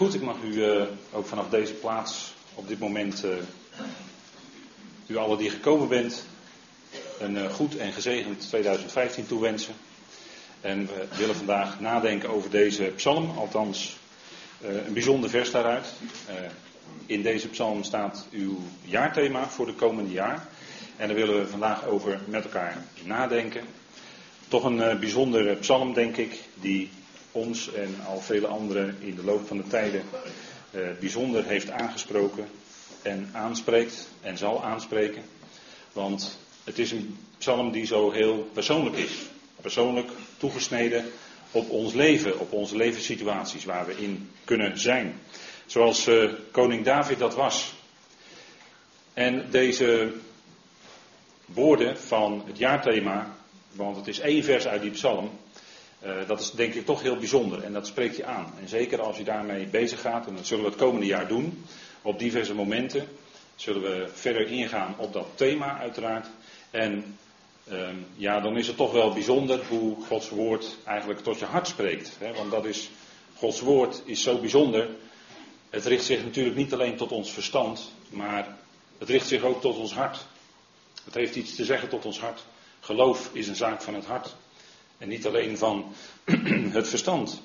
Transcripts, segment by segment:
Goed, ik mag u uh, ook vanaf deze plaats op dit moment, uh, u allen die gekomen bent, een uh, goed en gezegend 2015 toewensen. En we willen vandaag nadenken over deze psalm, althans een bijzonder vers daaruit. in deze psalm staat uw jaarthema voor de komende jaar. En daar willen we vandaag over met elkaar nadenken. Toch een bijzondere psalm, denk ik, die ons en al vele anderen in de loop van de tijden uh, bijzonder heeft aangesproken en aanspreekt en zal aanspreken. Want het is een psalm die zo heel persoonlijk is. Persoonlijk toegesneden op ons leven, op onze levenssituaties waar we in kunnen zijn. Zoals uh, koning David dat was. En deze woorden van het jaarthema, want het is één vers uit die psalm, uh, dat is denk ik toch heel bijzonder en dat spreekt je aan. En zeker als je daarmee bezig gaat, en dat zullen we het komende jaar doen, op diverse momenten, zullen we verder ingaan op dat thema uiteraard. En uh, ja, dan is het toch wel bijzonder hoe Gods woord eigenlijk tot je hart spreekt. Hè? Want dat is, Gods woord is zo bijzonder. Het richt zich natuurlijk niet alleen tot ons verstand, maar het richt zich ook tot ons hart. Het heeft iets te zeggen tot ons hart. Geloof is een zaak van het hart. En niet alleen van het verstand.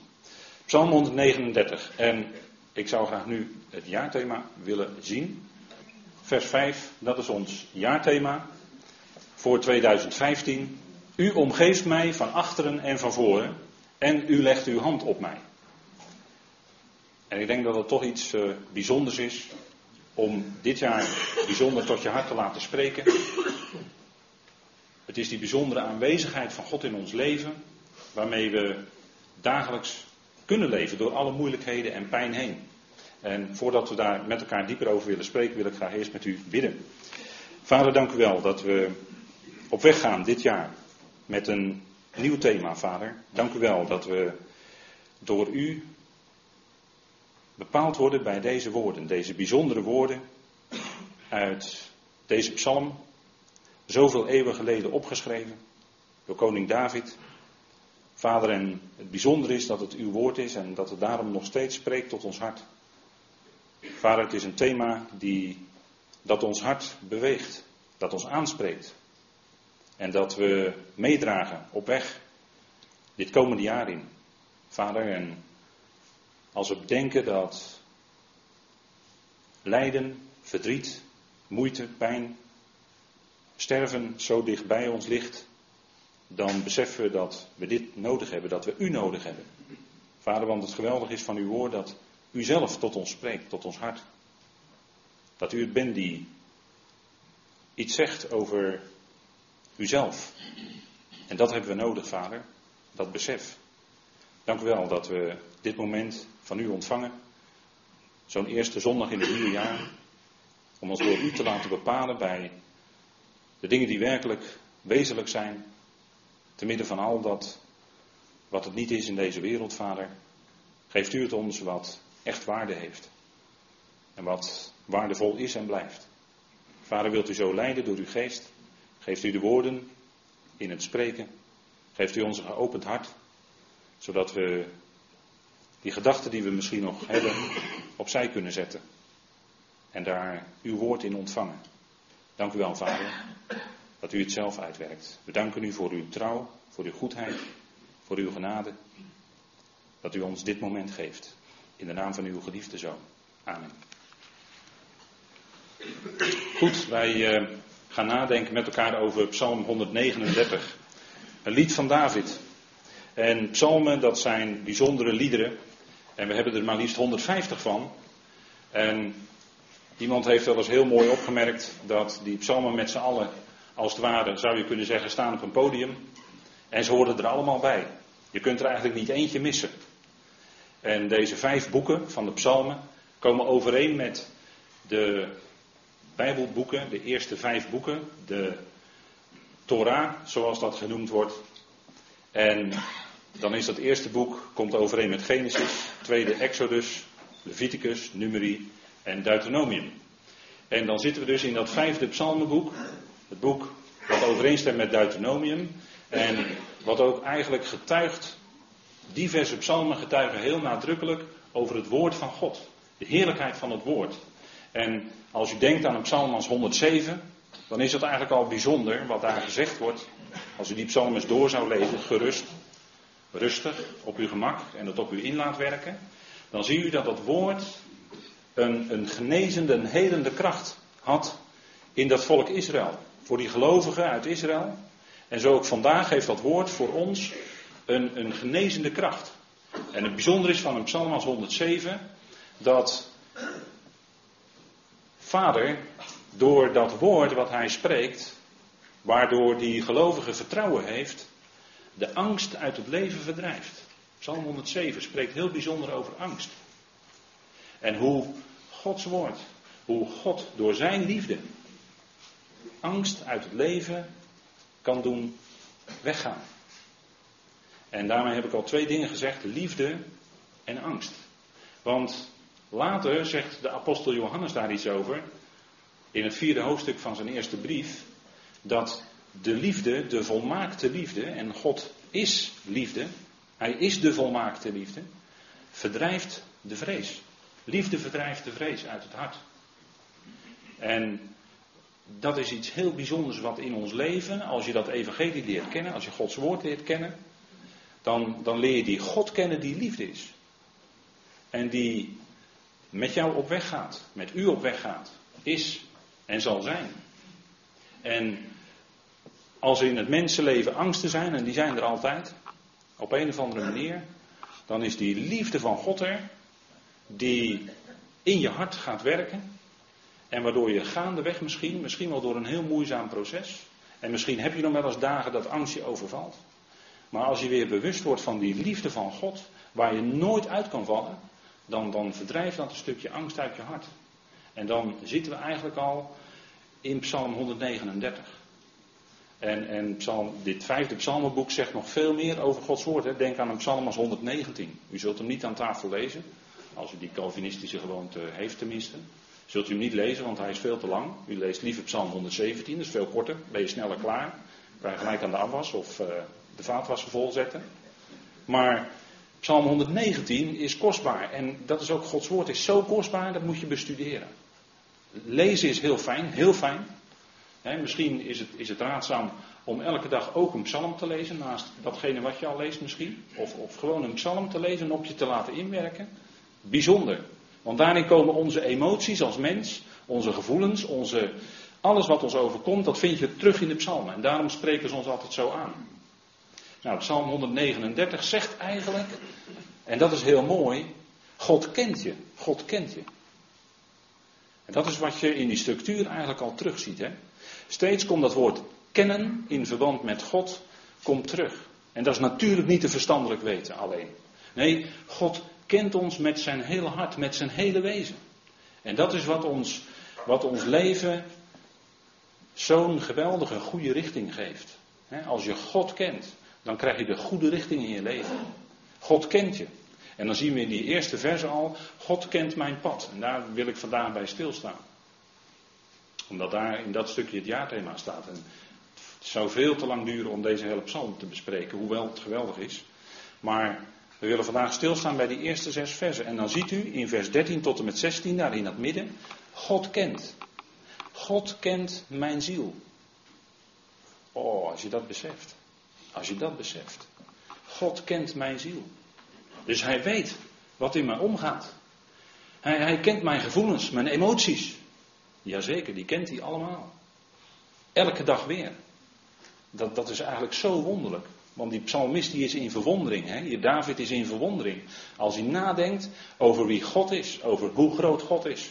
Psalm 139. En ik zou graag nu het jaarthema willen zien. Vers 5, dat is ons jaarthema voor 2015. U omgeeft mij van achteren en van voren en u legt uw hand op mij. En ik denk dat het toch iets uh, bijzonders is om dit jaar bijzonder tot je hart te laten spreken. Het is die bijzondere aanwezigheid van God in ons leven, waarmee we dagelijks kunnen leven door alle moeilijkheden en pijn heen. En voordat we daar met elkaar dieper over willen spreken, wil ik graag eerst met u bidden. Vader, dank u wel dat we op weg gaan dit jaar met een nieuw thema, Vader. Dank u wel dat we door u bepaald worden bij deze woorden, deze bijzondere woorden uit deze psalm, zoveel eeuwen geleden opgeschreven door koning David. Vader, en het bijzondere is dat het uw woord is en dat het daarom nog steeds spreekt tot ons hart. Vader, het is een thema die, dat ons hart beweegt, dat ons aanspreekt. En dat we meedragen op weg dit komende jaar in. Vader, en als we bedenken dat lijden, verdriet, moeite, pijn, sterven zo dicht bij ons ligt, dan beseffen we dat we dit nodig hebben, dat we u nodig hebben. Vader, want het geweldig is van uw woord dat u zelf tot ons spreekt, tot ons hart. Dat u het bent die iets zegt over uzelf. En dat hebben we nodig, Vader, dat besef. Dank u wel dat we dit moment van u ontvangen. Zo'n eerste zondag in het nieuwe jaar. Om ons door u te laten bepalen bij de dingen die werkelijk wezenlijk zijn, te midden van al dat wat het niet is in deze wereld, Vader, geeft u het ons wat echt waarde heeft. En wat waardevol is en blijft. Vader, wilt u zo leiden door uw geest? Geeft u de woorden in het spreken? Geeft u ons een geopend hart? Zodat we die gedachten die we misschien nog hebben opzij kunnen zetten. En daar uw woord in ontvangen. Dank u wel, Vader, dat u het zelf uitwerkt. We danken u voor uw trouw, voor uw goedheid, voor uw genade. Dat u ons dit moment geeft. In de naam van uw geliefde zoon. Amen. Goed, wij uh, gaan nadenken met elkaar over Psalm 139. Een lied van David. En psalmen, dat zijn bijzondere liederen. En we hebben er maar liefst 150 van. En Iemand heeft wel eens heel mooi opgemerkt dat die psalmen met z'n allen, als het ware, zou je kunnen zeggen, staan op een podium. En ze horen er allemaal bij. Je kunt er eigenlijk niet eentje missen. En deze vijf boeken van de psalmen komen overeen met de Bijbelboeken, de eerste vijf boeken, de Torah, zoals dat genoemd wordt. En dan is dat eerste boek, komt overeen met Genesis, tweede Exodus, Leviticus, Numeri en Deuteronomium. En dan zitten we dus in dat vijfde psalmenboek, het boek wat overeenstemt met Deuteronomium en wat ook eigenlijk getuigt, diverse psalmen getuigen heel nadrukkelijk over het woord van God. De heerlijkheid van het woord. En als u denkt aan een psalm als 107, dan is het eigenlijk al bijzonder wat daar gezegd wordt. Als u die psalm eens door zou lezen, gerust, rustig, op uw gemak en het op u in laat werken, dan zie u dat dat woord een, een genezende, een helende kracht had in dat volk Israël. Voor die gelovigen uit Israël. En zo ook vandaag heeft dat woord voor ons een, een genezende kracht. En het bijzondere is van een psalm als 107 dat Vader door dat woord wat hij spreekt, waardoor die gelovige vertrouwen heeft, de angst uit het leven verdrijft. Psalm 107 spreekt heel bijzonder over angst. En hoe Gods woord, hoe God door zijn liefde angst uit het leven kan doen weggaan. En daarmee heb ik al twee dingen gezegd: liefde en angst. Want later zegt de apostel Johannes daar iets over, in het vierde hoofdstuk van zijn eerste brief, dat de liefde, de volmaakte liefde, en God is liefde, hij is de volmaakte liefde, verdrijft de vrees. Liefde verdrijft de vrees uit het hart. En dat is iets heel bijzonders wat in ons leven, als je dat evangelie leert kennen, als je Gods woord leert kennen, dan, dan leer je die God kennen die liefde is. En die met jou op weg gaat, met u op weg gaat, is en zal zijn. En als er in het mensenleven angsten zijn, en die zijn er altijd, op een of andere manier, dan is die liefde van God er, die in je hart gaat werken. En waardoor je gaandeweg misschien, misschien wel door een heel moeizaam proces. En misschien heb je nog wel eens dagen dat angst je overvalt. Maar als je weer bewust wordt van die liefde van God, waar je nooit uit kan vallen, dan, dan verdrijft dat een stukje angst uit je hart. En dan zitten we eigenlijk al in Psalm 139. En, en psalm, dit vijfde psalmenboek zegt nog veel meer over Gods woord. Hè. Denk aan een psalm als 119. U zult hem niet aan tafel lezen, als u die Calvinistische gewoonte heeft tenminste. Zult u hem niet lezen, want hij is veel te lang. U leest liever Psalm 117, dat is veel korter. Ben je sneller klaar. Kan je gelijk aan de afwas of uh, de vaatwasser volzetten. Maar Psalm 119 is kostbaar. En dat is ook Gods woord, is zo kostbaar, dat moet je bestuderen. Lezen is heel fijn, heel fijn. misschien is het, is het raadzaam om elke dag ook een psalm te lezen, naast datgene wat je al leest misschien. Of, of gewoon een psalm te lezen en op je te laten inwerken. Bijzonder. Want daarin komen onze emoties als mens, onze gevoelens, onze, alles wat ons overkomt, dat vind je terug in de psalmen. En daarom spreken ze ons altijd zo aan. Nou, Psalm 139 zegt eigenlijk, en dat is heel mooi, God kent je. God kent je. En dat is wat je in die structuur eigenlijk al terugziet. Hè? Steeds komt dat woord kennen in verband met God komt terug. En dat is natuurlijk niet te verstandelijk weten alleen. Nee, God kent ons met zijn hele hart, met zijn hele wezen. En dat is wat ons, wat ons leven zo'n geweldige goede richting geeft. Als je God kent, dan krijg je de goede richting in je leven. God kent je. En dan zien we in die eerste verse al, God kent mijn pad. En daar wil ik vandaag bij stilstaan. Omdat daar in dat stukje het jaarthema staat. En het zou veel te lang duren om deze hele psalm te bespreken, hoewel het geweldig is. Maar we willen vandaag stilstaan bij die eerste zes versen. En dan ziet u in vers 13 tot en met 16, daar in het midden, God kent. God kent mijn ziel. Oh, als je dat beseft. Als je dat beseft. God kent mijn ziel. Dus hij weet wat in mij omgaat. Hij, hij kent mijn gevoelens, mijn emoties. Jazeker, die kent hij allemaal. Elke dag weer. Dat, dat is eigenlijk zo wonderlijk. Want die psalmist die is in verwondering. Hè? Hier David is in verwondering. Als hij nadenkt over wie God is, over hoe groot God is.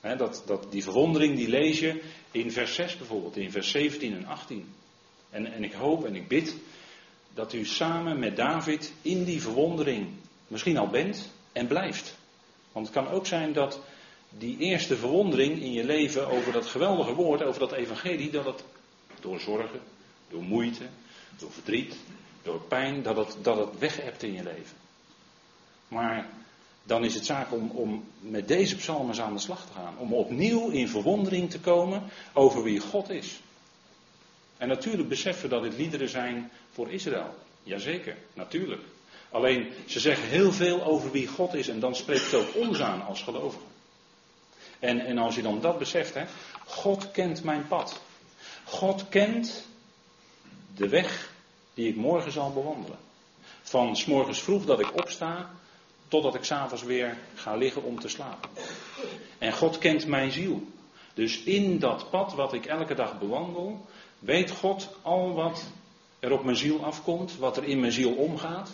Hè, dat, dat, die verwondering die lees je in vers 6 bijvoorbeeld, in vers 17 en 18. En, en ik hoop en ik bid dat u samen met David in die verwondering misschien al bent en blijft. Want het kan ook zijn dat die eerste verwondering in je leven over dat geweldige woord, over dat evangelie, dat het door zorgen, door moeite, door verdriet, door pijn, dat het, dat het weg hebt in je leven. Maar dan is het zaak om, om met deze psalmen aan de slag te gaan. Om opnieuw in verwondering te komen over wie God is. En natuurlijk beseffen dat dit liederen zijn voor Israël. Jazeker, natuurlijk. Alleen ze zeggen heel veel over wie God is en dan spreekt het ook ons aan als gelovigen. En, en als je dan dat beseft, hè, God kent mijn pad. God kent de weg die ik morgen zal bewandelen. Van s morgens vroeg dat ik opsta, totdat ik s'avonds weer ga liggen om te slapen. En God kent mijn ziel. Dus in dat pad wat ik elke dag bewandel, weet God al wat er op mijn ziel afkomt, wat er in mijn ziel omgaat.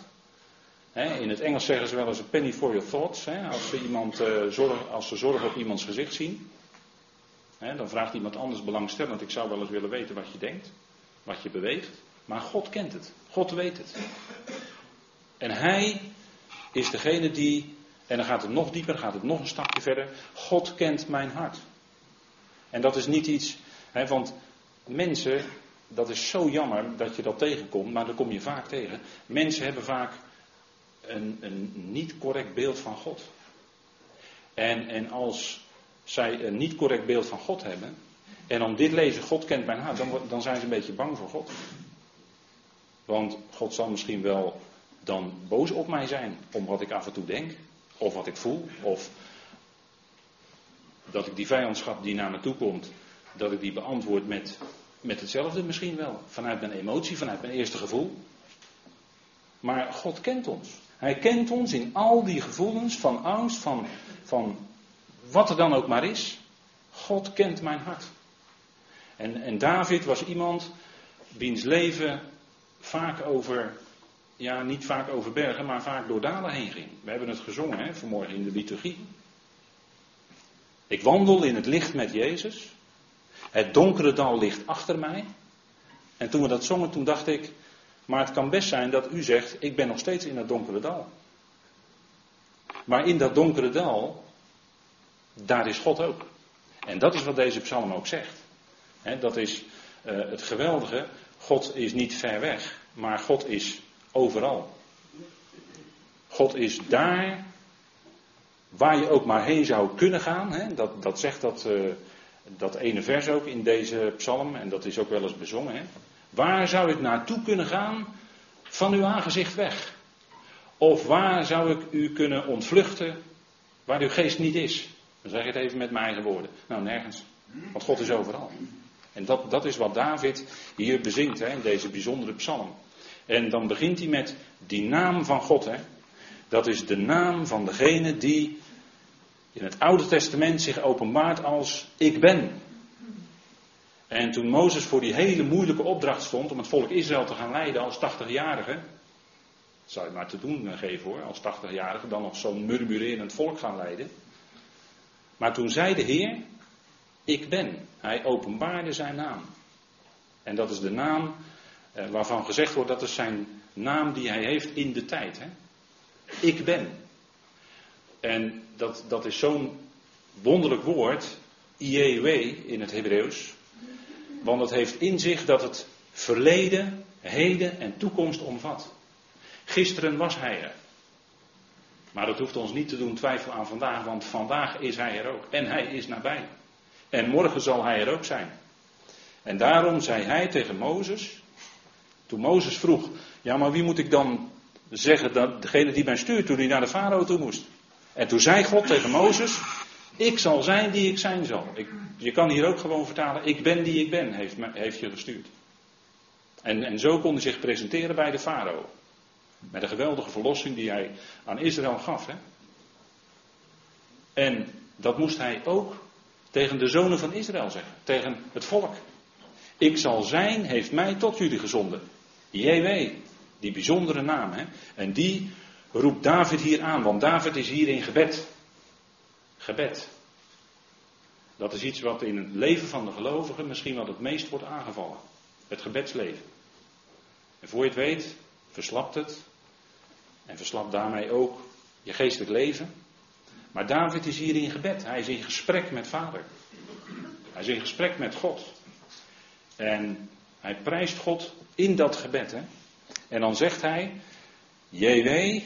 in het Engels zeggen ze wel eens een penny for your thoughts. als, ze iemand, uh, zorg, als ze zorg op iemands gezicht zien. dan vraagt iemand anders belangstellend. Ik zou wel eens willen weten wat je denkt, wat je beweegt. Maar God kent het. God weet het. En Hij is degene die, en dan gaat het nog dieper, gaat het nog een stapje verder. God kent mijn hart. En dat is niet iets, hè, want mensen, dat is zo jammer dat je dat tegenkomt, maar dat kom je vaak tegen. Mensen hebben vaak een, een niet correct beeld van God. En, en als zij een niet correct beeld van God hebben, en om dit lezen, God kent mijn hart, dan, dan zijn ze een beetje bang voor God. Want God zal misschien wel dan boos op mij zijn om wat ik af en toe denk, of wat ik voel, of dat ik die vijandschap die naar me toe komt, dat ik die beantwoord met, met hetzelfde misschien wel. Vanuit mijn emotie, vanuit mijn eerste gevoel. Maar God kent ons. Hij kent ons in al die gevoelens van angst, van, van wat er dan ook maar is. God kent mijn hart. En, en David was iemand wiens leven vaak over, ja niet vaak over bergen, maar vaak door dalen heen ging. We hebben het gezongen hè, vanmorgen in de liturgie. Ik wandel in het licht met Jezus. Het donkere dal ligt achter mij. En toen we dat zongen, toen dacht ik, maar het kan best zijn dat u zegt, ik ben nog steeds in dat donkere dal. Maar in dat donkere dal, daar is God ook. En dat is wat deze psalm ook zegt. Dat is uh, het geweldige. God is niet ver weg, maar God is overal. God is daar waar je ook maar heen zou kunnen gaan. Dat, dat zegt dat, uh, dat ene vers ook in deze psalm, en dat is ook wel eens bezongen. Waar zou ik naartoe kunnen gaan van uw aangezicht weg? Of waar zou ik u kunnen ontvluchten waar uw geest niet is? Dan zeg ik het even met mijn eigen woorden. Nou, nergens. Want God is overal. En dat, dat is wat David hier bezingt hè, in deze bijzondere psalm. En dan begint hij met die naam van God. Hè. Dat is de naam van degene die in het Oude Testament zich openbaart als ik ben. En toen Mozes voor die hele moeilijke opdracht stond om het volk Israël te gaan leiden als 80-jarige, zou je maar te doen geven hoor, als 80-jarige, dan nog zo'n murmurerend volk gaan leiden. Maar toen zei de Heer, ik ben. Hij openbaarde zijn naam. En dat is de naam eh, waarvan gezegd wordt dat is zijn naam die hij heeft in de tijd. Hè? Ik ben. En dat, dat is zo'n wonderlijk woord, IEW in het Hebreeuws. Want het heeft in zich dat het verleden, heden en toekomst omvat. Gisteren was hij er. Maar dat hoeft ons niet te doen twijfelen aan vandaag, want vandaag is hij er ook. En hij is nabij. En morgen zal hij er ook zijn. En daarom zei hij tegen Mozes, toen Mozes vroeg, ja maar wie moet ik dan zeggen, dat degene die mij stuurt toen hij naar de farao toe moest. En toen zei God tegen Mozes, ik zal zijn die ik zijn zal. Ik, je kan hier ook gewoon vertalen, ik ben die ik ben, heeft, heeft je gestuurd. En, en zo kon hij zich presenteren bij de farao. Met een geweldige verlossing die hij aan Israël gaf. Hè? En dat moest hij ook tegen de zonen van Israël zeggen. Tegen het volk. Ik zal zijn, heeft mij tot jullie gezonden. JW, die bijzondere naam. Hè? En die roept David hier aan, want David is hier in gebed. Gebed. Dat is iets wat in het leven van de gelovigen misschien wel het meest wordt aangevallen. Het gebedsleven. En voor je het weet, verslapt het. En verslapt daarmee ook je geestelijk leven. Maar David is hier in gebed. Hij is in gesprek met vader. Hij is in gesprek met God. En hij prijst God in dat gebed. Hè? En dan zegt hij, JW,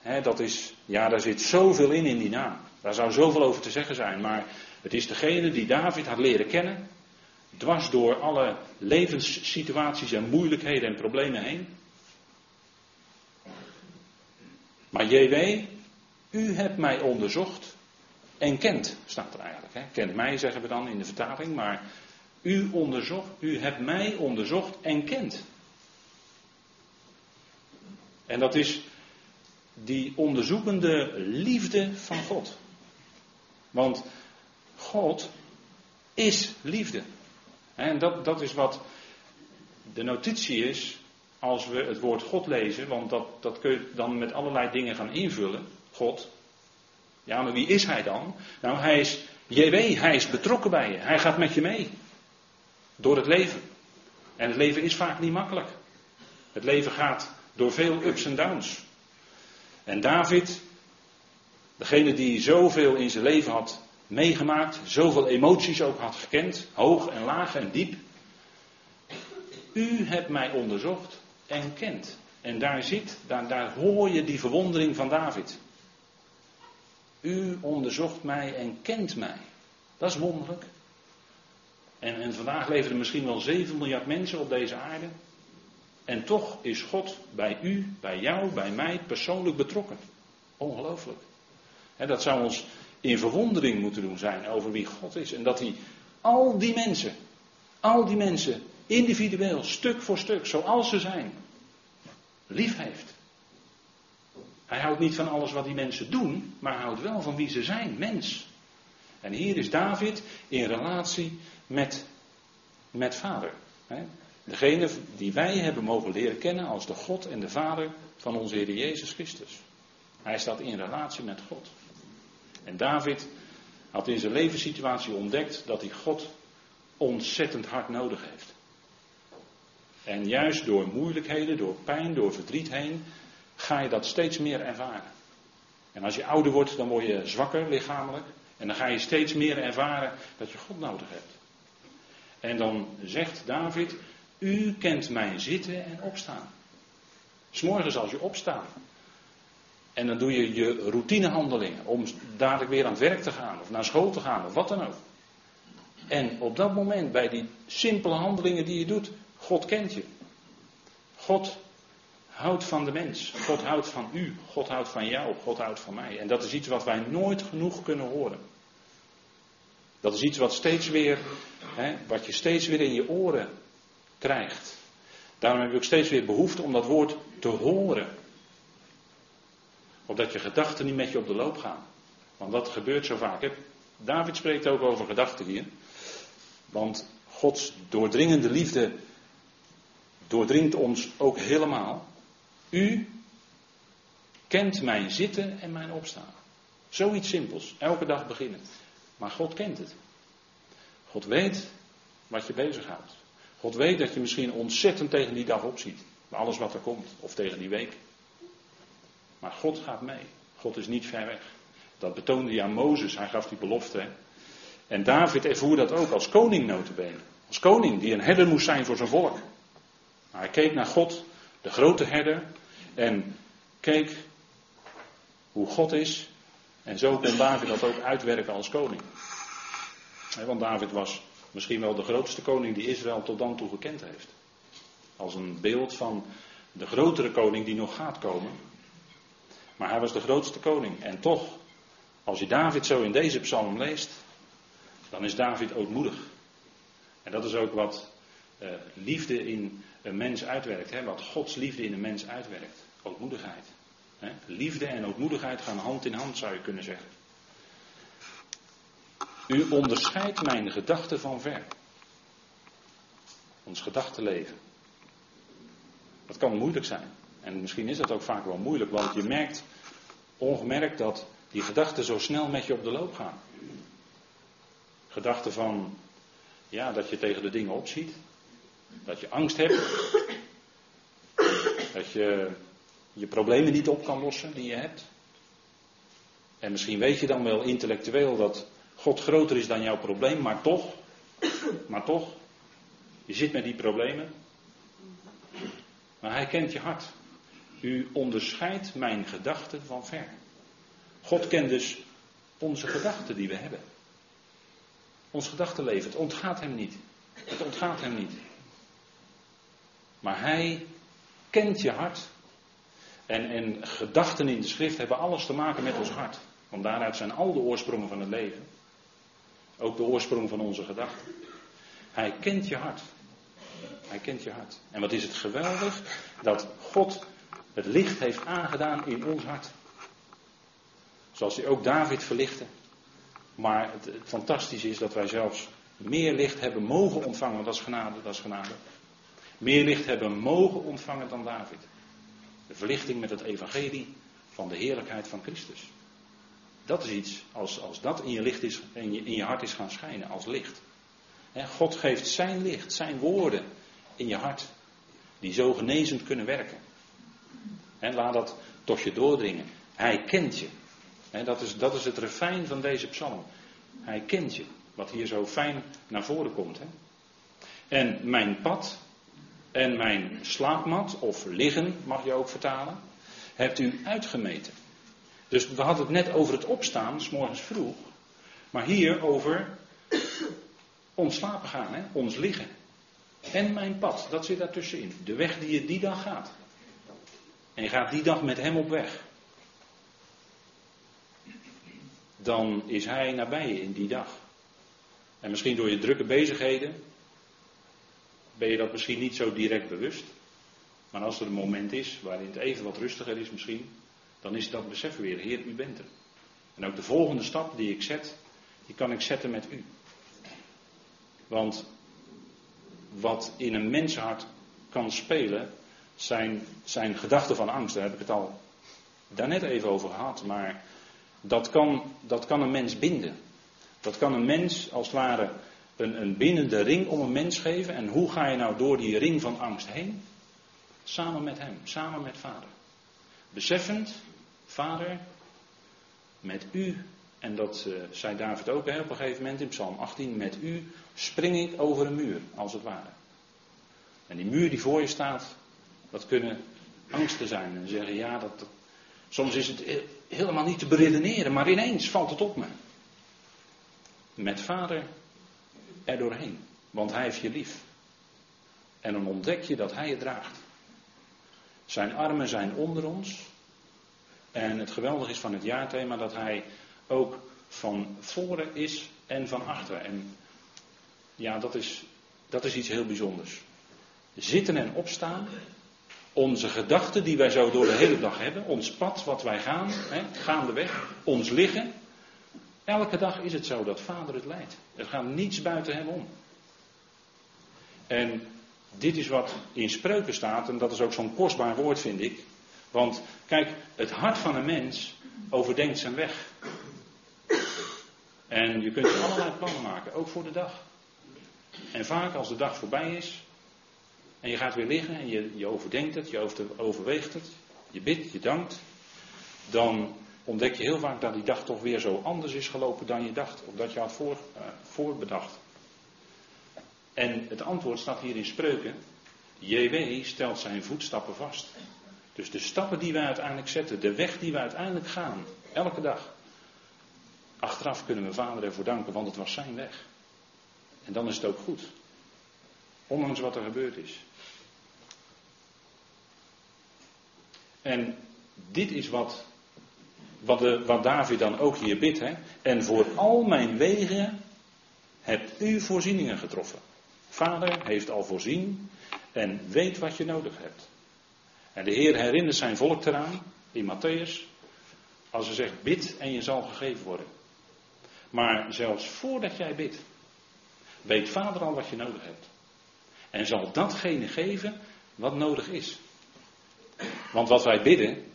hè, dat is, ja, daar zit zoveel in in die naam. Daar zou zoveel over te zeggen zijn. Maar het is degene die David had leren kennen. Dwars door alle levenssituaties en moeilijkheden en problemen heen. Maar JW, u hebt mij onderzocht en kent, staat er eigenlijk. Hè? Kent mij, zeggen we dan in de vertaling, maar u onderzocht, u hebt mij onderzocht en kent. En dat is die onderzoekende liefde van God. Want God is liefde. En dat, dat is wat de notitie is als we het woord God lezen, want dat, dat kun je dan met allerlei dingen gaan invullen. God. Ja, maar wie is hij dan? Nou, hij is JW, hij is betrokken bij je. Hij gaat met je mee. Door het leven. En het leven is vaak niet makkelijk. Het leven gaat door veel ups en downs. En David, degene die zoveel in zijn leven had meegemaakt, zoveel emoties ook had gekend, hoog en laag en diep. U hebt mij onderzocht en kent. En daar zit, daar, daar hoor je die verwondering van David. U onderzocht mij en kent mij. Dat is wonderlijk. En, en vandaag leven er misschien wel 7 miljard mensen op deze aarde. En toch is God bij u, bij jou, bij mij persoonlijk betrokken. Ongelooflijk. dat zou ons in verwondering moeten doen zijn over wie God is. En dat hij al die mensen, al die mensen individueel, stuk voor stuk, zoals ze zijn, lief heeft. Hij houdt niet van alles wat die mensen doen, maar hij houdt wel van wie ze zijn, mens. En hier is David in relatie met, met vader. Degene die wij hebben mogen leren kennen als de God en de Vader van onze Heer Jezus Christus. Hij staat in relatie met God. En David had in zijn levenssituatie ontdekt dat hij God ontzettend hard nodig heeft. En juist door moeilijkheden, door pijn, door verdriet heen, ga je dat steeds meer ervaren. En als je ouder wordt, dan word je zwakker lichamelijk. En dan ga je steeds meer ervaren dat je God nodig hebt. En dan zegt David, u kent mijn zitten en opstaan. S'morgens als je opstaat. En dan doe je je routinehandelingen om dadelijk weer aan het werk te gaan of naar school te gaan of wat dan ook. En op dat moment, bij die simpele handelingen die je doet, God kent je. God houdt van de mens. God houdt van u. God houdt van jou. God houdt van mij. En dat is iets wat wij nooit genoeg kunnen horen. Dat is iets wat steeds weer, hè, wat je steeds weer in je oren krijgt. Daarom heb je ook steeds weer behoefte om dat woord te horen. Opdat je gedachten niet met je op de loop gaan. Want dat gebeurt zo vaak. Hè? David spreekt ook over gedachten hier. Want Gods doordringende liefde doordringt ons ook helemaal. U kent mijn zitten en mijn opstaan. Zoiets simpels. Elke dag beginnen. Maar God kent het. God weet wat je bezighoudt. God weet dat je misschien ontzettend tegen die dag opziet. Bij alles wat er komt. Of tegen die week. Maar God gaat mee. God is niet ver weg. Dat betoonde hij aan Mozes. Hij gaf die belofte. En David ervoer dat ook als koning notabene. Als koning die een herder moest zijn voor zijn volk. Maar hij keek naar God, de grote herder. En keek hoe God is. En zo kon David dat ook uitwerken als koning. Want David was misschien wel de grootste koning die Israël tot dan toe gekend heeft. Als een beeld van de grotere koning die nog gaat komen. Maar hij was de grootste koning. En toch, als je David zo in deze psalm leest, dan is David ootmoedig. En dat is ook wat uh, liefde in een mens uitwerkt. Hè? Wat Gods liefde in een mens uitwerkt. Ootmoedigheid. Hè? Liefde en ootmoedigheid gaan hand in hand, zou je kunnen zeggen. U onderscheidt mijn gedachten van ver. Ons gedachtenleven. Dat kan moeilijk zijn. En misschien is dat ook vaak wel moeilijk, want je merkt ongemerkt dat die gedachten zo snel met je op de loop gaan. Gedachten van, ja, dat je tegen de dingen opziet. Dat je angst hebt. Dat je je problemen niet op kan lossen die je hebt. En misschien weet je dan wel intellectueel dat God groter is dan jouw probleem, maar toch, maar toch, je zit met die problemen. Maar hij kent je hart. U onderscheidt mijn gedachten van ver. God kent dus onze gedachten die we hebben. Ons gedachtenleven, het ontgaat hem niet. Het ontgaat hem niet. Maar hij kent je hart. En, en gedachten in de schrift hebben alles te maken met ons hart. Want daaruit zijn al de oorsprongen van het leven. Ook de oorsprong van onze gedachten. Hij kent je hart. Hij kent je hart. En wat is het geweldig dat God het licht heeft aangedaan in ons hart. Zoals hij ook David verlichtte. Maar het, het fantastische is dat wij zelfs meer licht hebben mogen ontvangen. Dat is genade, dat is genade. Meer licht hebben mogen ontvangen dan David. De verlichting met het evangelie van de heerlijkheid van Christus. Dat is iets, als, als dat in je, licht is, in, je, in je hart is gaan schijnen, als licht. God geeft zijn licht, zijn woorden in je hart, die zo genezend kunnen werken. En laat dat tot je doordringen. Hij kent je. dat, is, dat is het refijn van deze psalm. Hij kent je. Wat hier zo fijn naar voren komt. En mijn pad en mijn slaapmat, of liggen mag je ook vertalen, hebt u uitgemeten. Dus we hadden het net over het opstaan, s morgens vroeg. Maar hier over ons slapen gaan, hè? ons liggen. En mijn pad, dat zit daartussenin. De weg die je die dag gaat. En je gaat die dag met hem op weg. Dan is hij nabij je in die dag. En misschien door je drukke bezigheden ben je dat misschien niet zo direct bewust. Maar als er een moment is waarin het even wat rustiger is misschien, dan is dat besef weer, Heer, u bent er. En ook de volgende stap die ik zet, die kan ik zetten met u. Want wat in een menshart kan spelen, zijn, zijn gedachten van angst. Daar heb ik het al daarnet even over gehad. Maar dat kan, dat kan een mens binden. Dat kan een mens als het ware een, een bindende ring om een mens geven. En hoe ga je nou door die ring van angst heen? Samen met hem, samen met vader. Beseffend, vader, met u, en dat uh, zei David ook hè, op een gegeven moment in Psalm 18, met u spring ik over een muur, als het ware. En die muur die voor je staat, dat kunnen angsten zijn. En zeggen, ja, dat, soms is het helemaal niet te beredeneren, maar ineens valt het op me. Met vader er doorheen, want hij heeft je lief. En dan ontdek je dat hij je draagt. Zijn armen zijn onder ons. En het geweldige is van het jaarthema dat hij ook van voren is en van achteren. En ja, dat is, dat is iets heel bijzonders. Zitten en opstaan, onze gedachten die wij zo door de hele dag hebben, ons pad wat wij gaan, hè, gaandeweg, ons liggen. Elke dag is het zo dat Vader het leidt. Er gaat niets buiten hem om. En dit is wat in spreuken staat, en dat is ook zo'n kostbaar woord, vind ik. Want kijk, het hart van een mens overdenkt zijn weg. En je kunt allerlei plannen maken, ook voor de dag. En vaak als de dag voorbij is, en je gaat weer liggen en je, je overdenkt het, je overweegt het, je bidt, je dankt, dan ontdek je heel vaak dat die dag toch weer zo anders is gelopen dan je dacht, of dat je had voor, uh, voorbedacht. En het antwoord staat hier in spreuken. JW stelt zijn voetstappen vast. Dus de stappen die wij uiteindelijk zetten, de weg die wij uiteindelijk gaan, elke dag. Achteraf kunnen we vader ervoor danken, want het was zijn weg. En dan is het ook goed. Ondanks wat er gebeurd is. En dit is wat, wat, David dan ook hier bidt. Hè? En voor al mijn wegen hebt u voorzieningen getroffen. Vader heeft al voorzien en weet wat je nodig hebt. En de Heer herinnert zijn volk eraan, in Matthäus, als ze zegt bid en je zal gegeven worden. Maar zelfs voordat jij bidt, weet Vader al wat je nodig hebt. En zal datgene geven wat nodig is. Want wat wij bidden,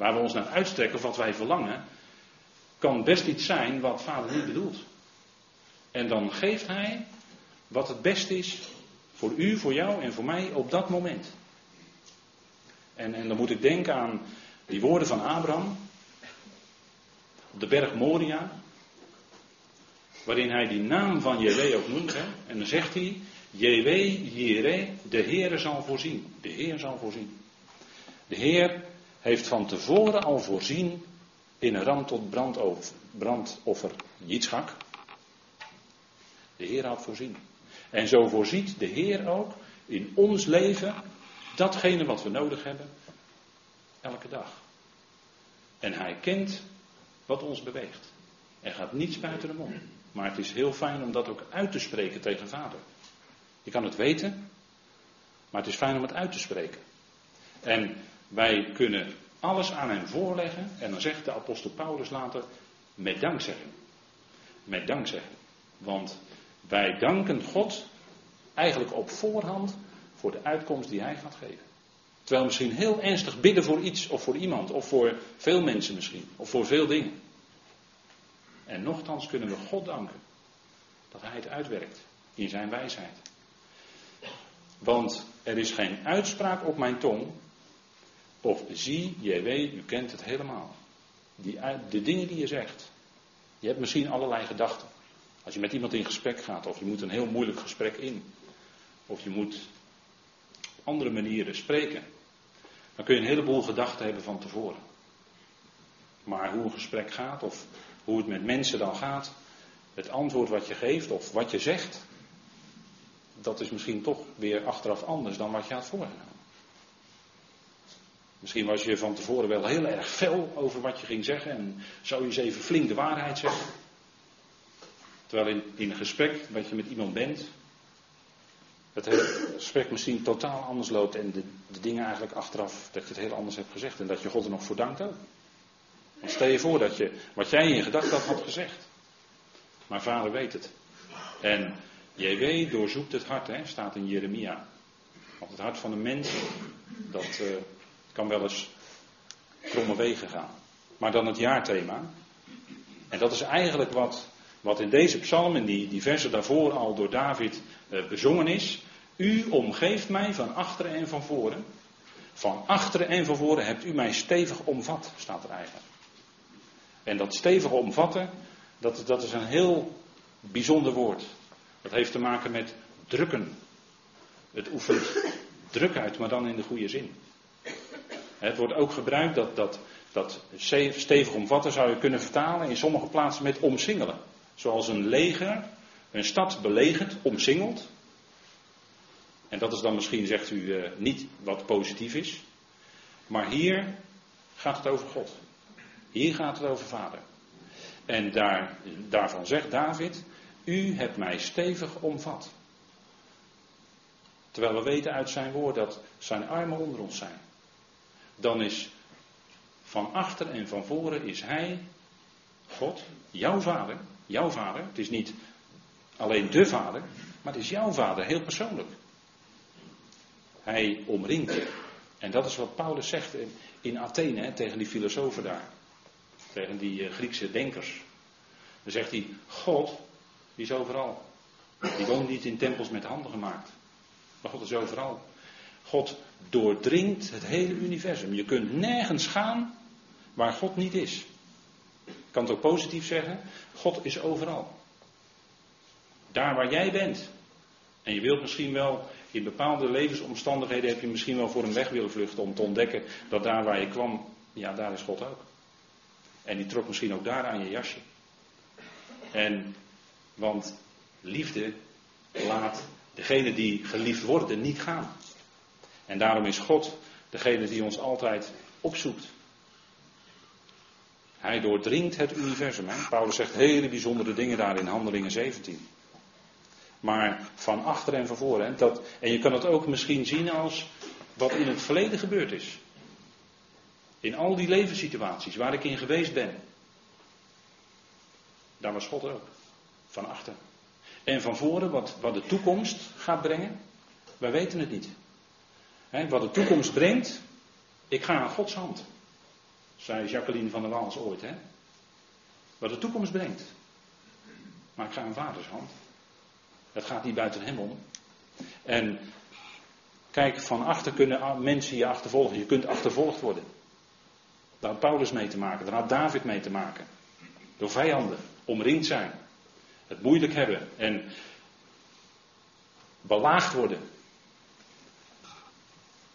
waar we ons naar uitstrekken of wat wij verlangen, kan best iets zijn wat Vader niet bedoelt. En dan geeft Hij wat het beste is voor u, voor jou en voor mij op dat moment. En, en dan moet ik denken aan die woorden van Abraham op de berg Moria, waarin hij die naam van Jewe ook noemt. En dan zegt hij, Jewe, Jere, de Heer zal voorzien. De Heer zal voorzien. De Heer heeft van tevoren al voorzien in een ram tot brandoffer, Jitschak. De Heer had voorzien. En zo voorziet de Heer ook in ons leven datgene wat we nodig hebben. Elke dag. En hij kent wat ons beweegt. Er gaat niets buiten de mond. Maar het is heel fijn om dat ook uit te spreken tegen vader. Je kan het weten, maar het is fijn om het uit te spreken. En wij kunnen alles aan hem voorleggen. En dan zegt de apostel Paulus later, met dankzegging. Met dankzegging. Want wij danken God eigenlijk op voorhand voor de uitkomst die hij gaat geven. Terwijl misschien heel ernstig bidden voor iets of voor iemand, of voor veel mensen misschien, of voor veel dingen. En nochtans kunnen we God danken dat hij het uitwerkt in zijn wijsheid. Want er is geen uitspraak op mijn tong, of zie, jij weet, u kent het helemaal. Die, de dingen die je zegt. Je hebt misschien allerlei gedachten. Als je met iemand in gesprek gaat, of je moet een heel moeilijk gesprek in. Of je moet op andere manieren spreken. Dan kun je een heleboel gedachten hebben van tevoren. Maar hoe een gesprek gaat, of hoe het met mensen dan gaat, het antwoord wat je geeft of wat je zegt, dat is misschien toch weer achteraf anders dan wat je had voorgenomen. Misschien was je van tevoren wel heel erg fel over wat je ging zeggen en zou je eens even flink de waarheid zeggen. Terwijl in, in een gesprek wat je met iemand bent, het gesprek misschien totaal anders loopt en de, de, dingen eigenlijk achteraf dat je het heel anders hebt gezegd en dat je God er nog voor dankt ook. Stel je voor dat je wat jij in gedachten had, had gezegd. Maar vader weet het. En JW doorzoekt het hart, hè, staat in Jeremia. Want het hart van de mens, dat uh, kan wel eens kromme wegen gaan. Maar dan het jaarthema. En dat is eigenlijk wat, wat in deze psalm, in die, die versen daarvoor al door David uh, bezongen is. U omgeeft mij van achteren en van voren. Van achteren en van voren hebt u mij stevig omvat, staat er eigenlijk. En dat stevige omvatten, dat, dat is een heel bijzonder woord. Dat heeft te maken met drukken. Het oefent druk uit, maar dan in de goede zin. Het wordt ook gebruikt dat, dat, dat stevig omvatten zou je kunnen vertalen in sommige plaatsen met omsingelen. Zoals een leger een stad belegert, omsingelt. En dat is dan misschien, zegt u, eh, niet wat positief is. Maar hier gaat het over God. Hier gaat het over Vader. En daar, daarvan zegt David, u hebt mij stevig omvat. Terwijl we weten uit zijn woord dat zijn armen onder ons zijn. Dan is van achter en van voren is hij, God, jouw vader, jouw vader. Het is niet alleen de vader, maar het is jouw vader, heel persoonlijk. Hij omringt je. En dat is wat Paulus zegt in Athene tegen die filosofen daar. Tegen die eh, Griekse denkers. Dan zegt hij, God, die is overal. Die woont niet in tempels met handen gemaakt. Maar God is overal. God doordringt het hele universum. Je kunt nergens gaan waar God niet is. Ik kan het ook positief zeggen. God is overal. Daar waar jij bent. En je wilt misschien wel in bepaalde levensomstandigheden heb je misschien wel voor een weg willen vluchten om te ontdekken dat daar waar je kwam, ja, daar is God ook. En die trok misschien ook daar aan je jasje. En, want liefde laat degene die geliefd worden niet gaan. En daarom is God degene die ons altijd opzoekt. Hij doordringt het universum. Hè? Paulus zegt hele bijzondere dingen daar in Handelingen 17. Maar van achter en van voren. Hè? Dat, en je kan het ook misschien zien als wat in het verleden gebeurd is. In al die levenssituaties waar ik in geweest ben. Daar was God ook. Van achter. En van voren, wat, wat de toekomst gaat brengen. Wij weten het niet. Wat de toekomst brengt. Ik ga aan Gods hand. Zei Jacqueline van der Waals ooit. Hè? Wat de toekomst brengt. Maar ik ga aan vaders hand. Het gaat niet buiten hem om. En kijk, van achter kunnen mensen je achtervolgen. Je kunt achtervolgd worden. Daar had Paulus mee te maken, daar had David mee te maken. Door vijanden, omringd zijn. Het moeilijk hebben en belaagd worden.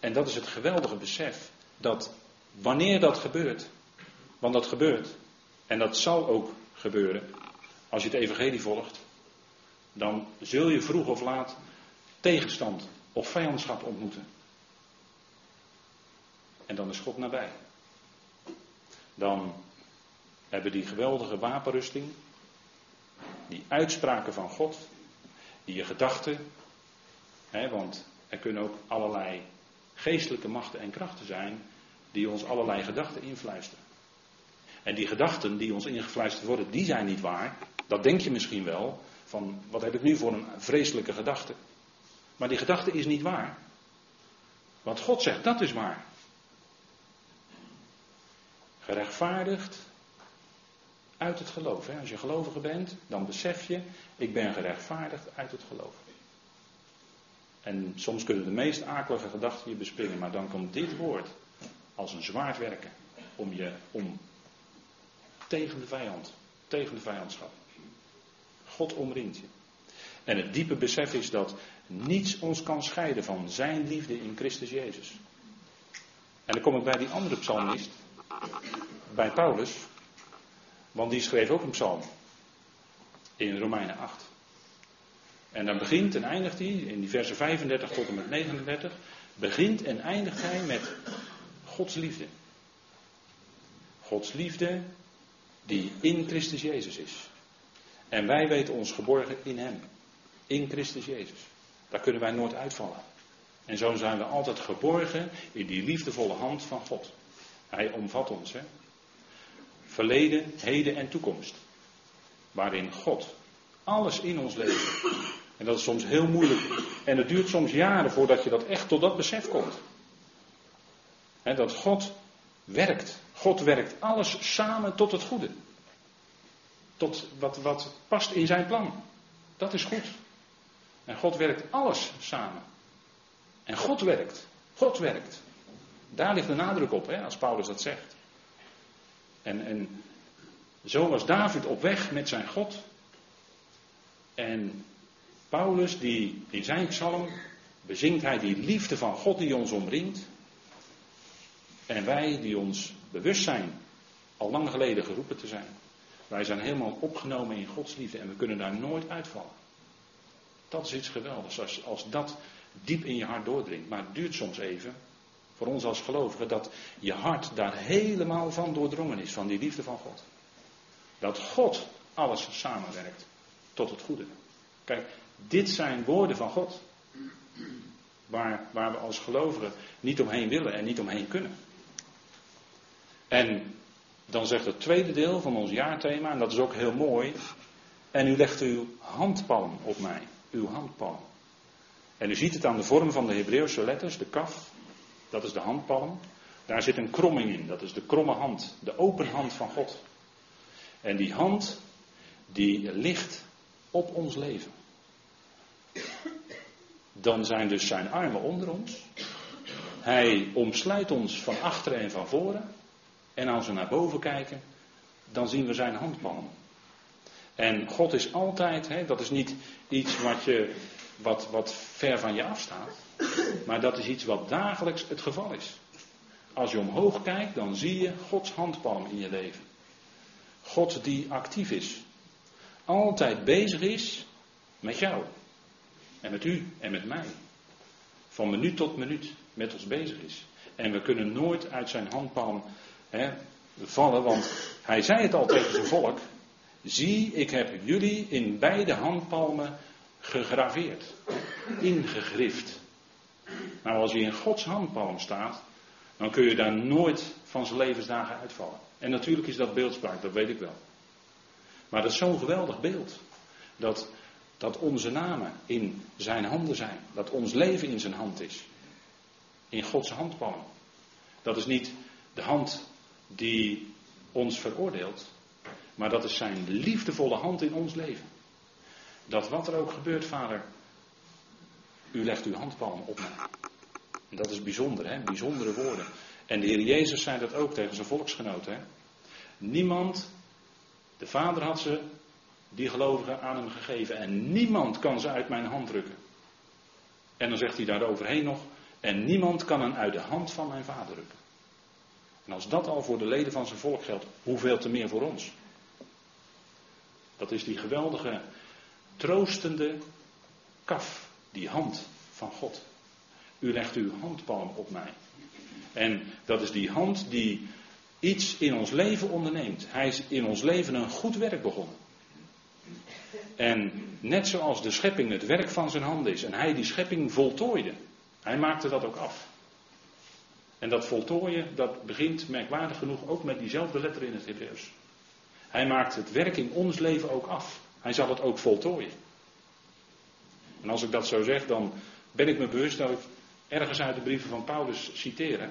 En dat is het geweldige besef. Dat wanneer dat gebeurt, want dat gebeurt, en dat zal ook gebeuren, als je het evangelie volgt, dan zul je vroeg of laat tegenstand of vijandschap ontmoeten. En dan is God nabij. Dan hebben die geweldige wapenrusting, die uitspraken van God, die je gedachten, want er kunnen ook allerlei geestelijke machten en krachten zijn die ons allerlei gedachten influisteren. En die gedachten die ons ingefluisterd worden, die zijn niet waar. Dat denk je misschien wel, van wat heb ik nu voor een vreselijke gedachte. Maar die gedachte is niet waar. Want God zegt dat is waar. Gerechtvaardigd uit het geloof. Als je gelovige bent, dan besef je, ik ben gerechtvaardigd uit het geloof. En soms kunnen de meest akelige gedachten je bespringen, maar dan komt dit woord als een zwaard werken om je om tegen de vijand, tegen de vijandschap. God omringt je. En het diepe besef is dat niets ons kan scheiden van zijn liefde in Christus Jezus. En dan kom ik bij die andere psalmist, bij Paulus, want die schreef ook een psalm in Romeinen 8. En dan begint en eindigt hij, in die versen 35 tot en met 39, begint en eindigt hij met Gods liefde. Gods liefde die in Christus Jezus is. En wij weten ons geborgen in Hem. In Christus Jezus. Daar kunnen wij nooit uitvallen. En zo zijn we altijd geborgen in die liefdevolle hand van God. Hij omvat ons. Hè? Verleden, heden en toekomst. Waarin God alles in ons leven. En dat is soms heel moeilijk. En het duurt soms jaren voordat je dat echt tot dat besef komt. Dat God werkt. God werkt alles samen tot het goede. Tot wat, wat past in zijn plan. Dat is goed. En God werkt alles samen. En God werkt. God werkt. Daar ligt de nadruk op, hè, als Paulus dat zegt. En, en zo was David op weg met zijn God. En Paulus, die in zijn psalm bezingt hij die liefde van God die ons omringt. En wij die ons bewust zijn al lang geleden geroepen te zijn. Wij zijn helemaal opgenomen in Gods liefde en we kunnen daar nooit uitvallen. Dat is iets geweldigs als, als dat diep in je hart doordringt. Maar het duurt soms even, voor ons als gelovigen, dat je hart daar helemaal van doordrongen is, van die liefde van God. Dat God alles samenwerkt tot het goede. Kijk, dit zijn woorden van God. Waar, waar we als gelovigen niet omheen willen en niet omheen kunnen. En dan zegt het tweede deel van ons jaarthema, en dat is ook heel mooi. En u legt uw handpalm op mij. Uw handpalm. En u ziet het aan de vorm van de Hebreeuwse letters, de kaf. Dat is de handpalm. Daar zit een kromming in. Dat is de kromme hand. De open hand van God. En die hand, die ligt op ons leven. Dan zijn dus zijn armen onder ons. Hij omsluit ons van achteren en van voren. En als we naar boven kijken, dan zien we zijn handpalm. En God is altijd, hè, dat is niet iets wat, je, wat, wat ver van je afstaat, maar dat is iets wat dagelijks het geval is. Als je omhoog kijkt, dan zie je Gods handpalm in je leven. God die actief is. Altijd bezig is met jou. En met u en met mij. Van minuut tot minuut met ons bezig is. En we kunnen nooit uit zijn handpalm hè, vallen, want hij zei het al tegen zijn volk. Zie, ik heb jullie in beide handpalmen gegraveerd, ingegrift. Nou, als je in Gods handpalm staat, dan kun je daar nooit van zijn levensdagen uitvallen. En natuurlijk is dat beeldspraak, dat weet ik wel. Maar dat is zo'n geweldig beeld. Dat, dat onze namen in zijn handen zijn. Dat ons leven in zijn hand is. In Gods handpalm. Dat is niet de hand die ons veroordeelt. Maar dat is zijn liefdevolle hand in ons leven. Dat wat er ook gebeurt, vader, u legt uw handpalm op mij. En dat is bijzonder, hè? bijzondere woorden. En de Heer Jezus zei dat ook tegen zijn volksgenoten. Hè? Niemand, de Vader had ze, die gelovigen, aan hem gegeven. En niemand kan ze uit mijn hand drukken. En dan zegt hij daar overheen nog. En niemand kan hen uit de hand van mijn Vader drukken. En als dat al voor de leden van zijn volk geldt, hoeveel te meer voor ons? Dat is die geweldige, troostende kaf, die hand van God. U legt uw handpalm op mij. En dat is die hand die iets in ons leven onderneemt. Hij is in ons leven een goed werk begonnen. En net zoals de schepping het werk van zijn hand is en hij die schepping voltooide, hij maakte dat ook af. En dat voltooien, dat begint merkwaardig genoeg ook met diezelfde letter in het Hebreeuws. Hij maakt het werk in ons leven ook af. Hij zal het ook voltooien. En als ik dat zo zeg, dan ben ik me bewust dat ik ergens uit de brieven van Paulus citeer.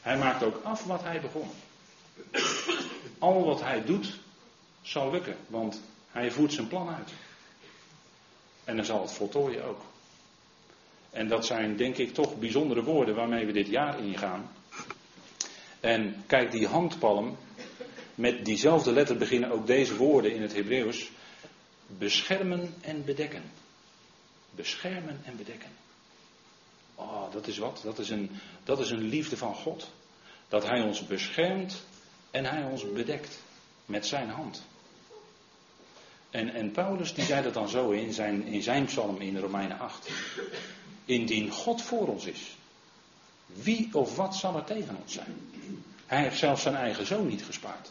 Hij maakt ook af wat hij begon. Al wat hij doet, zal lukken, want hij voert zijn plan uit. En dan zal het voltooien ook. En dat zijn denk ik toch bijzondere woorden waarmee we dit jaar ingaan. En kijk, die handpalm, met diezelfde letter beginnen ook deze woorden in het Hebreeuws. Beschermen en bedekken. Beschermen en bedekken. Oh, dat is wat? Dat is, een, dat is een liefde van God. Dat Hij ons beschermt en Hij ons bedekt met zijn hand. En, en Paulus die zei dat dan zo in zijn, in zijn psalm in Romeinen 8. Indien God voor ons is, wie of wat zal er tegen ons zijn? Hij heeft zelfs zijn eigen zoon niet gespaard.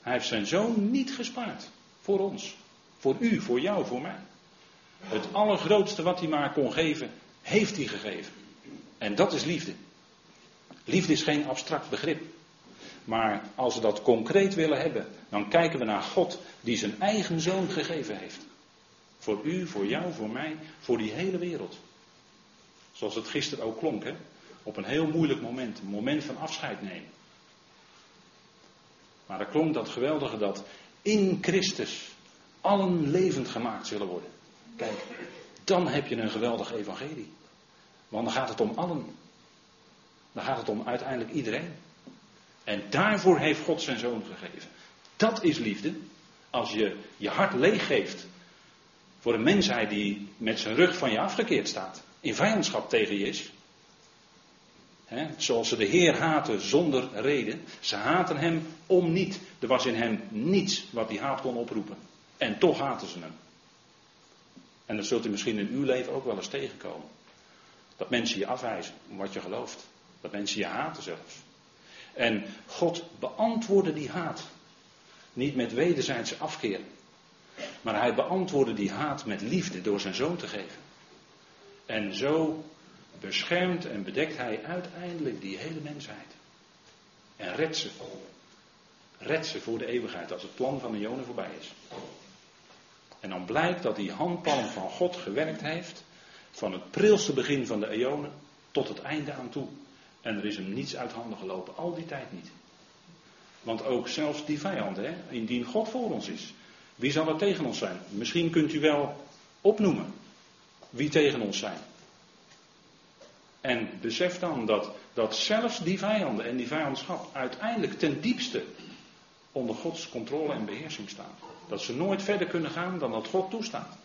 Hij heeft zijn zoon niet gespaard. Voor ons. Voor u, voor jou, voor mij. Het allergrootste wat hij maar kon geven, heeft hij gegeven. En dat is liefde. Liefde is geen abstract begrip. Maar als we dat concreet willen hebben, dan kijken we naar God die zijn eigen zoon gegeven heeft. Voor u, voor jou, voor mij, voor die hele wereld. Zoals het gisteren ook klonk, hè? op een heel moeilijk moment, een moment van afscheid nemen. Maar er klonk dat geweldige dat in Christus allen levend gemaakt zullen worden. Kijk, dan heb je een geweldig evangelie. Want dan gaat het om allen. Dan gaat het om uiteindelijk iedereen. En daarvoor heeft God zijn zoon gegeven. Dat is liefde. Als je je hart leeggeeft voor een mensheid die met zijn rug van je afgekeerd staat. In vijandschap tegen je is. zoals ze de Heer haten zonder reden. Ze haten hem om niet. Er was in hem niets wat die haat kon oproepen. En toch haten ze hem. En dat zult u misschien in uw leven ook wel eens tegenkomen. Dat mensen je afwijzen om wat je gelooft. Dat mensen je haten zelfs. En God beantwoordde die haat. Niet met wederzijdse afkeer. Maar hij beantwoordde die haat met liefde door zijn zoon te geven. En zo beschermt en bedekt hij uiteindelijk die hele mensheid. En redt ze. Redt ze voor de eeuwigheid als het plan van de Jonen voorbij is. En dan blijkt dat die handpalm van God gewerkt heeft. Van het prilste begin van de eonen tot het einde aan toe. En er is hem niets uit handen gelopen, al die tijd niet. Want ook zelfs die vijand, hè, indien God voor ons is, wie zal er tegen ons zijn? Misschien kunt u wel opnoemen wie tegen ons zijn. En besef dan dat, dat zelfs die vijanden en die vijandschap uiteindelijk ten diepste onder Gods controle en beheersing staan. Dat ze nooit verder kunnen gaan dan dat God toestaat.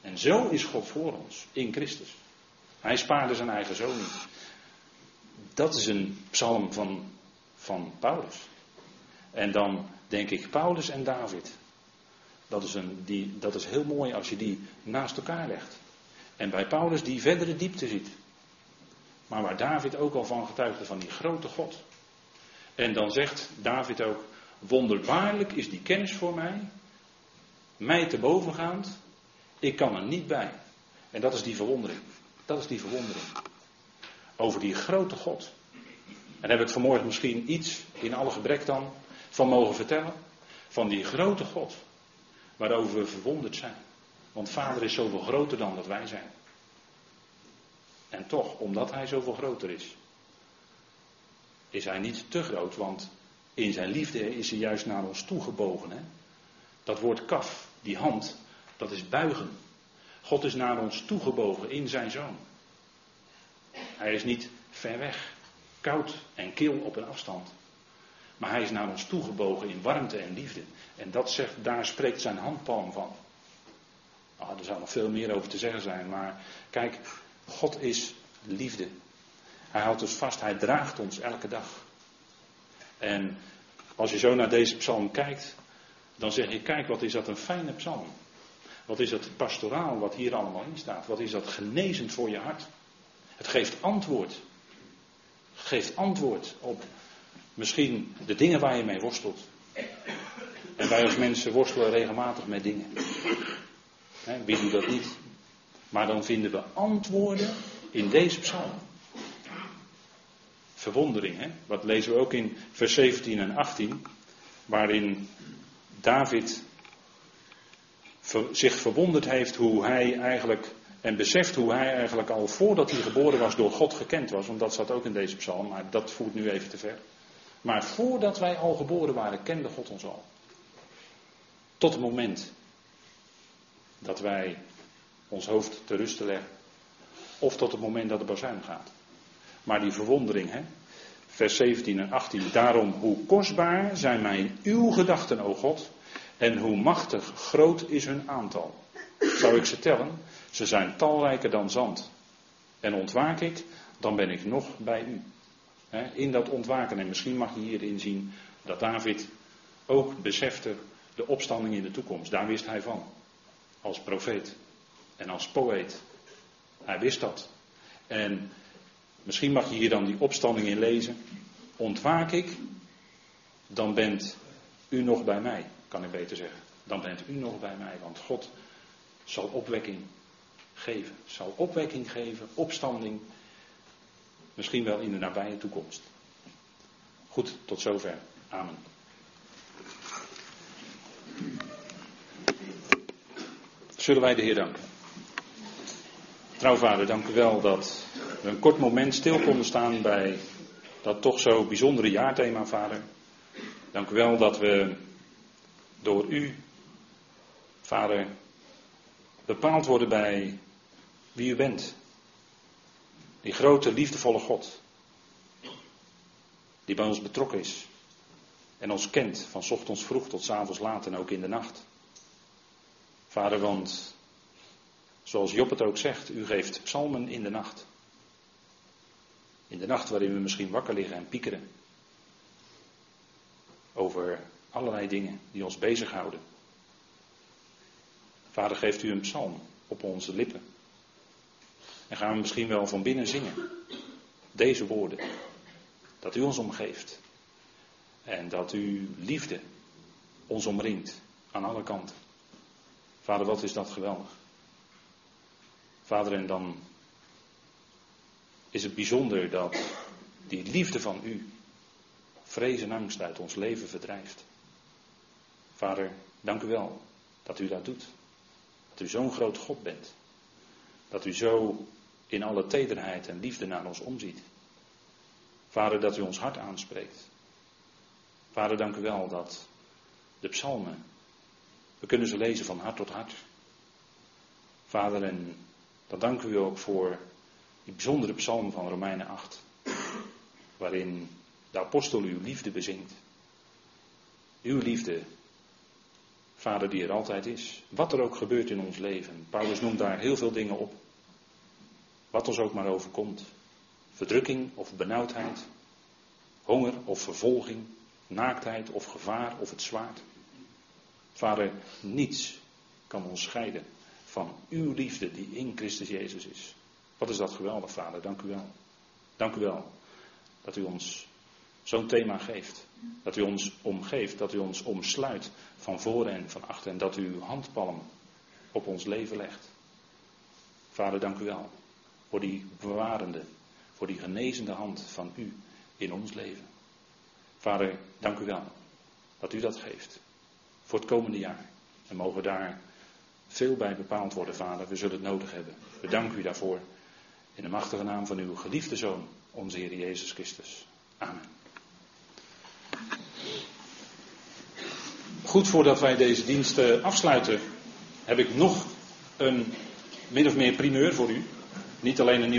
En zo is God voor ons, in Christus. Hij spaarde zijn eigen zoon niet. Dat is een psalm van, van Paulus. En dan denk ik Paulus en David. Dat is, een, die, dat is heel mooi als je die naast elkaar legt. En bij Paulus die verdere diepte ziet. Maar waar David ook al van getuigde van die grote God. En dan zegt David ook, wonderbaarlijk is die kennis voor mij, mij te bovengaand, ik kan er niet bij. En dat is die verwondering. Dat is die verwondering. Over die grote God. En heb ik vanmorgen misschien iets, in alle gebrek dan, van mogen vertellen. Van die grote God. Waarover we verwonderd zijn. Want Vader is zoveel groter dan dat wij zijn. En toch, omdat Hij zoveel groter is, is Hij niet te groot, want in Zijn liefde is Hij juist naar ons toegebogen. Hè? Dat woord kaf, die hand, dat is buigen. God is naar ons toegebogen in Zijn Zoon. Hij is niet ver weg, koud en kil op een afstand. Maar hij is naar ons toegebogen in warmte en liefde. En dat zegt, daar spreekt zijn handpalm van. Oh, er zou nog veel meer over te zeggen zijn, maar kijk, God is liefde. Hij houdt ons vast, hij draagt ons elke dag. En als je zo naar deze psalm kijkt, dan zeg je, kijk, wat is dat een fijne psalm. Wat is dat pastoraal wat hier allemaal in staat. Wat is dat genezend voor je hart. Het geeft antwoord. geeft antwoord op misschien de dingen waar je mee worstelt. En wij als mensen worstelen regelmatig met dingen. wie doet dat niet? Maar dan vinden we antwoorden in deze psalm. Verwondering, hè? Wat lezen we ook in vers 17 en 18, waarin David zich verwonderd heeft hoe hij eigenlijk, en beseft hoe hij eigenlijk al voordat hij geboren was door God gekend was, want dat staat ook in deze psalm, maar dat voert nu even te ver. Maar voordat wij al geboren waren, kende God ons al. Tot het moment dat wij ons hoofd te rusten leggen. Of tot het moment dat de bazuin gaat. Maar die verwondering, hè? vers 17 en 18. Daarom, hoe kostbaar zijn mijn uw gedachten, o God. En hoe machtig groot is hun aantal. Zou ik ze tellen? Ze zijn talrijker dan zand. En ontwaak ik, dan ben ik nog bij u. In dat ontwaken. En misschien mag je hierin zien dat David ook besefte de opstanding in de toekomst. Daar wist hij van. Als profeet en als poëet. Hij wist dat. En misschien mag je hier dan die opstanding in lezen. Ontwaak ik, dan bent u nog bij mij, kan ik beter zeggen. Dan bent u nog bij mij, want God zal opwekking geven. Zal opwekking geven, opstanding, misschien wel in de nabije toekomst. Goed, tot zover. Amen. Zullen wij de Heer danken? Trouwvader, dank u wel dat we een kort moment stil konden staan bij dat toch zo bijzondere jaarthema, Vader. Dank u wel dat we door u, Vader, bepaald worden bij wie u bent. Die grote, liefdevolle God. Die bij ons betrokken is. En ons kent van ochtends vroeg tot avonds laat en ook in de nacht. Vader, want zoals Job het ook zegt, u geeft psalmen in de nacht. In de nacht waarin we misschien wakker liggen en piekeren. Over allerlei dingen die ons bezighouden. Vader, geeft u een psalm op onze lippen. En gaan we misschien wel van binnen zingen. Deze woorden. Dat u ons omgeeft. En dat uw liefde ons omringt aan alle kanten. Vader, wat is dat geweldig. Vader, en dan is het bijzonder dat die liefde van u vrees en angst uit ons leven verdrijft. Vader, dank u wel dat u dat doet. Dat u zo'n groot God bent. Dat u zo in alle tederheid en liefde naar ons omziet. Vader, dat u ons hart aanspreekt. Vader, dank u wel dat de psalmen, we kunnen ze lezen van hart tot hart. Vader, en dan dank u ook voor die bijzondere psalm van Romeinen 8, waarin de apostel uw liefde bezingt. Uw liefde, Vader die er altijd is. Wat er ook gebeurt in ons leven. Paulus noemt daar heel veel dingen op. Wat ons ook maar overkomt. Verdrukking of benauwdheid. Honger of vervolging. Naaktheid of gevaar of het zwaard. Vader, niets kan ons scheiden van uw liefde die in Christus Jezus is. Wat is dat geweldig, Vader. Dank u wel. Dank u wel dat u ons zo'n thema geeft. Dat u ons omgeeft, dat u ons omsluit van voren en van achter en dat u uw handpalm op ons leven legt. Vader, dank u wel voor die bewarende, voor die genezende hand van u in ons leven. Vader, dank u wel dat u dat geeft voor het komende jaar. En mogen daar veel bij bepaald worden, Vader. We zullen het nodig hebben. We danken u daarvoor. In de machtige naam van uw geliefde Zoon, onze Heer Jezus Christus. Amen. Goed, voordat wij deze dienst afsluiten, heb ik nog een min of meer primeur voor u. Niet alleen een